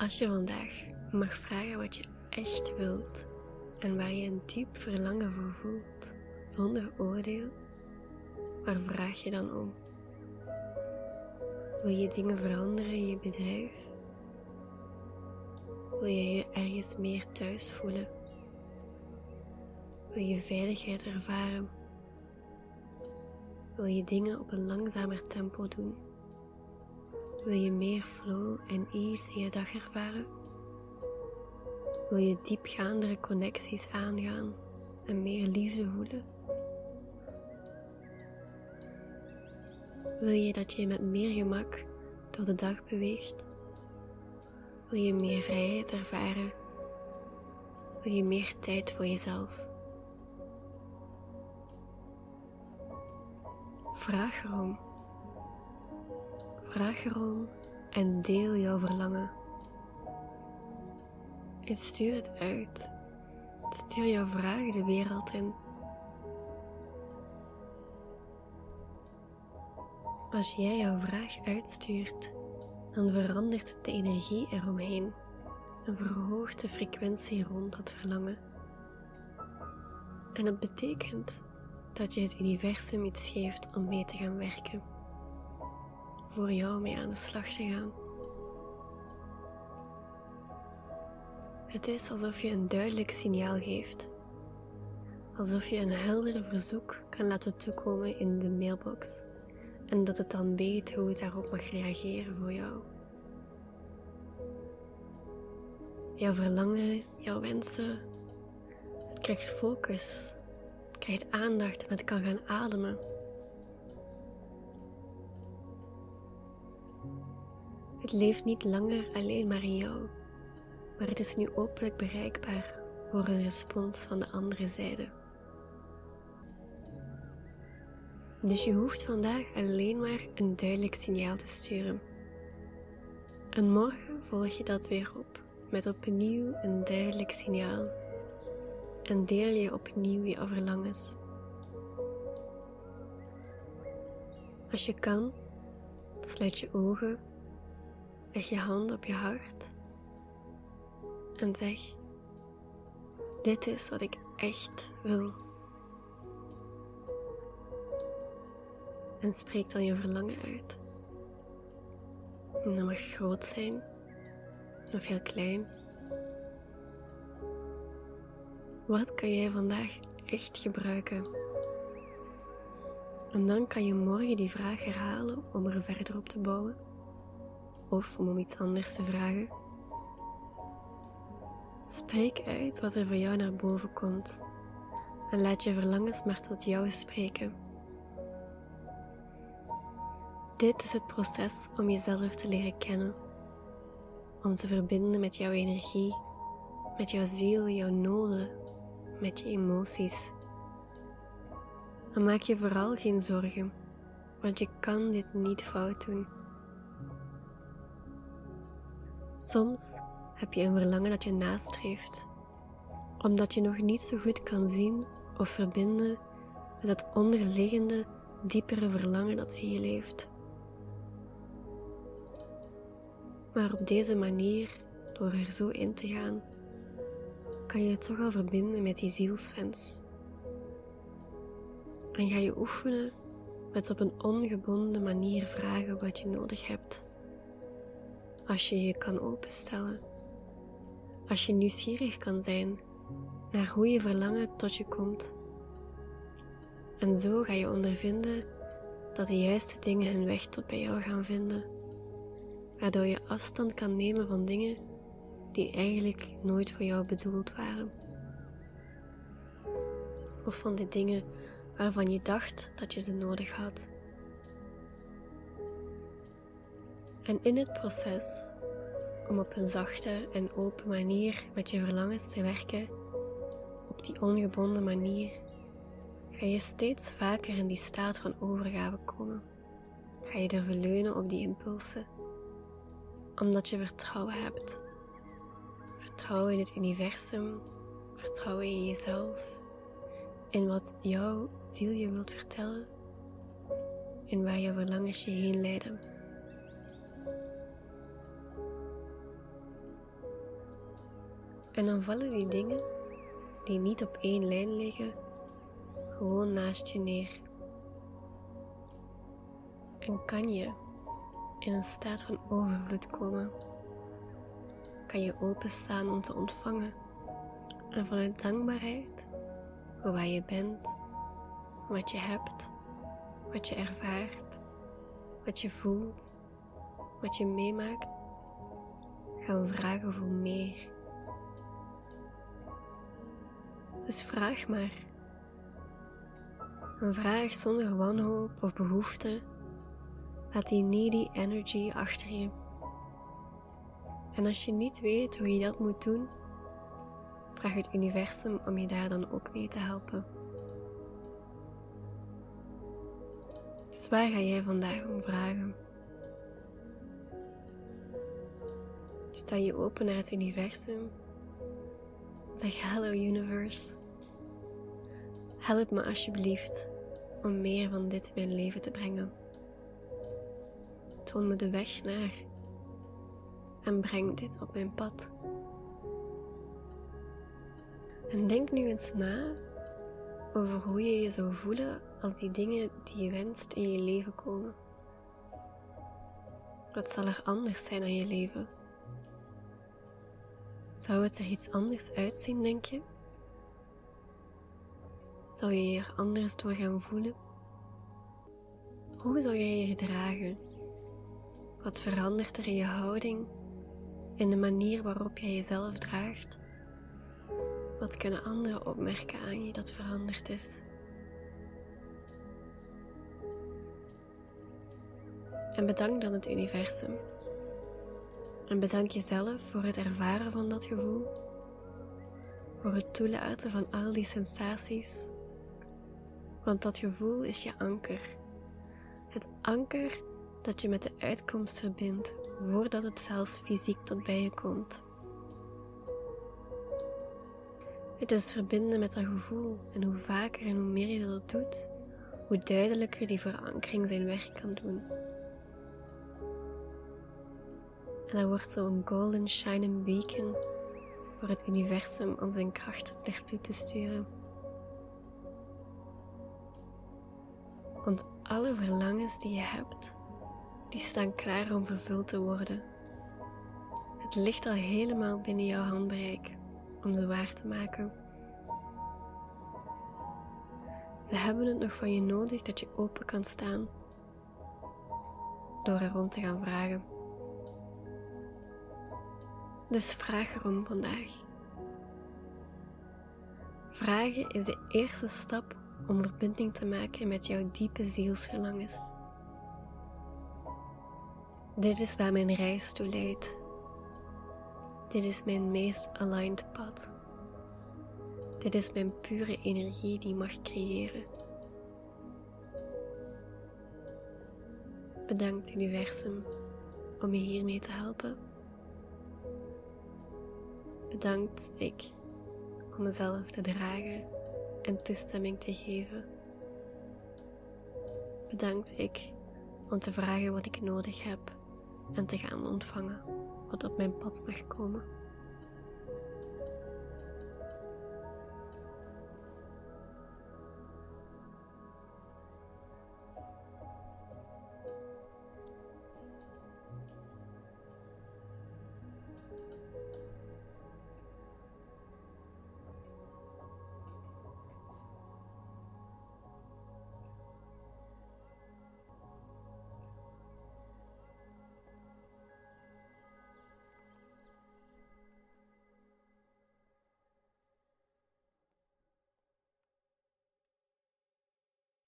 Als je vandaag mag vragen wat je echt wilt en waar je een diep verlangen voor voelt, zonder oordeel, waar vraag je dan om? Wil je dingen veranderen in je bedrijf? Wil je je ergens meer thuis voelen? Wil je veiligheid ervaren? Wil je dingen op een langzamer tempo doen? Wil je meer flow en ease in je dag ervaren? Wil je diepgaandere connecties aangaan en meer liefde voelen? Wil je dat je met meer gemak door de dag beweegt? Wil je meer vrijheid ervaren? Wil je meer tijd voor jezelf? Vraag erom. Vraag erom en deel jouw verlangen. En stuur het uit. Stuur jouw vragen de wereld in. Als jij jouw vraag uitstuurt, dan verandert de energie eromheen en verhoogt de frequentie rond dat verlangen. En dat betekent dat je het universum iets geeft om mee te gaan werken, voor jou mee aan de slag te gaan. Het is alsof je een duidelijk signaal geeft, alsof je een helder verzoek kan laten toekomen in de mailbox en dat het dan weet hoe het daarop mag reageren voor jou. Jouw verlangen, jouw wensen, het krijgt focus, het krijgt aandacht en het kan gaan ademen. Het leeft niet langer alleen maar in jou, maar het is nu openlijk bereikbaar voor een respons van de andere zijde. Dus je hoeft vandaag alleen maar een duidelijk signaal te sturen. En morgen volg je dat weer op met opnieuw een duidelijk signaal. En deel je opnieuw je verlangens. Als je kan, sluit je ogen, leg je hand op je hart en zeg: Dit is wat ik echt wil. En spreek dan je verlangen uit. En dat mag groot zijn of heel klein. Wat kan jij vandaag echt gebruiken? En dan kan je morgen die vraag herhalen om er verder op te bouwen. Of om om iets anders te vragen. Spreek uit wat er voor jou naar boven komt. En laat je verlangens maar tot jou spreken. Dit is het proces om jezelf te leren kennen. Om te verbinden met jouw energie, met jouw ziel, jouw noden, met je emoties. En maak je vooral geen zorgen, want je kan dit niet fout doen. Soms heb je een verlangen dat je nastreeft, omdat je nog niet zo goed kan zien of verbinden met het onderliggende, diepere verlangen dat in je leeft. Maar op deze manier, door er zo in te gaan, kan je het toch al verbinden met die zielswens. En ga je oefenen met op een ongebonden manier vragen wat je nodig hebt. Als je je kan openstellen. Als je nieuwsgierig kan zijn naar hoe je verlangen tot je komt. En zo ga je ondervinden dat de juiste dingen hun weg tot bij jou gaan vinden waardoor je afstand kan nemen van dingen die eigenlijk nooit voor jou bedoeld waren. Of van die dingen waarvan je dacht dat je ze nodig had. En in het proces om op een zachte en open manier met je verlangens te werken, op die ongebonden manier, ga je steeds vaker in die staat van overgave komen. Ga je durven leunen op die impulsen omdat je vertrouwen hebt. Vertrouwen in het universum, vertrouwen in jezelf, in wat jouw ziel je wilt vertellen en waar jouw verlangens je heen leiden. En dan vallen die dingen die niet op één lijn liggen, gewoon naast je neer. En kan je in een staat van overvloed komen. Kan je openstaan om te ontvangen en vanuit dankbaarheid voor waar je bent, wat je hebt, wat je ervaart, wat je voelt, wat je meemaakt, gaan vragen voor meer. Dus vraag maar. Een vraag zonder wanhoop of behoefte Laat die needy energy achter je. En als je niet weet hoe je dat moet doen, vraag het universum om je daar dan ook mee te helpen. Dus waar ga jij vandaag om vragen? Sta je open naar het universum? Zeg hallo universe. Help me alsjeblieft om meer van dit in mijn leven te brengen. Toon me de weg naar en breng dit op mijn pad. En denk nu eens na over hoe je je zou voelen als die dingen die je wenst in je leven komen. Wat zal er anders zijn aan je leven? Zou het er iets anders uitzien, denk je? Zou je je er anders door gaan voelen? Hoe zou jij je gedragen? Wat verandert er in je houding, in de manier waarop jij jezelf draagt? Wat kunnen anderen opmerken aan je dat veranderd is? En bedank dan het universum. En bedank jezelf voor het ervaren van dat gevoel, voor het toelaten van al die sensaties. Want dat gevoel is je anker. Het anker dat je met de uitkomst verbindt voordat het zelfs fysiek tot bij je komt. Het is verbinden met dat gevoel en hoe vaker en hoe meer je dat doet, hoe duidelijker die verankering zijn werk kan doen. En dat wordt zo'n golden shining beacon voor het universum om zijn kracht naartoe te sturen. Want alle verlangens die je hebt, die staan klaar om vervuld te worden. Het ligt al helemaal binnen jouw handbereik om ze waar te maken. Ze hebben het nog van je nodig dat je open kan staan door erom te gaan vragen. Dus vraag erom vandaag. Vragen is de eerste stap om verbinding te maken met jouw diepe zielsverlangens. Dit is waar mijn reis toe leidt. Dit is mijn meest aligned pad. Dit is mijn pure energie die mag creëren. Bedankt universum om me hiermee te helpen. Bedankt ik om mezelf te dragen en toestemming te geven. Bedankt ik om te vragen wat ik nodig heb en te gaan ontvangen wat op mijn pad mag komen.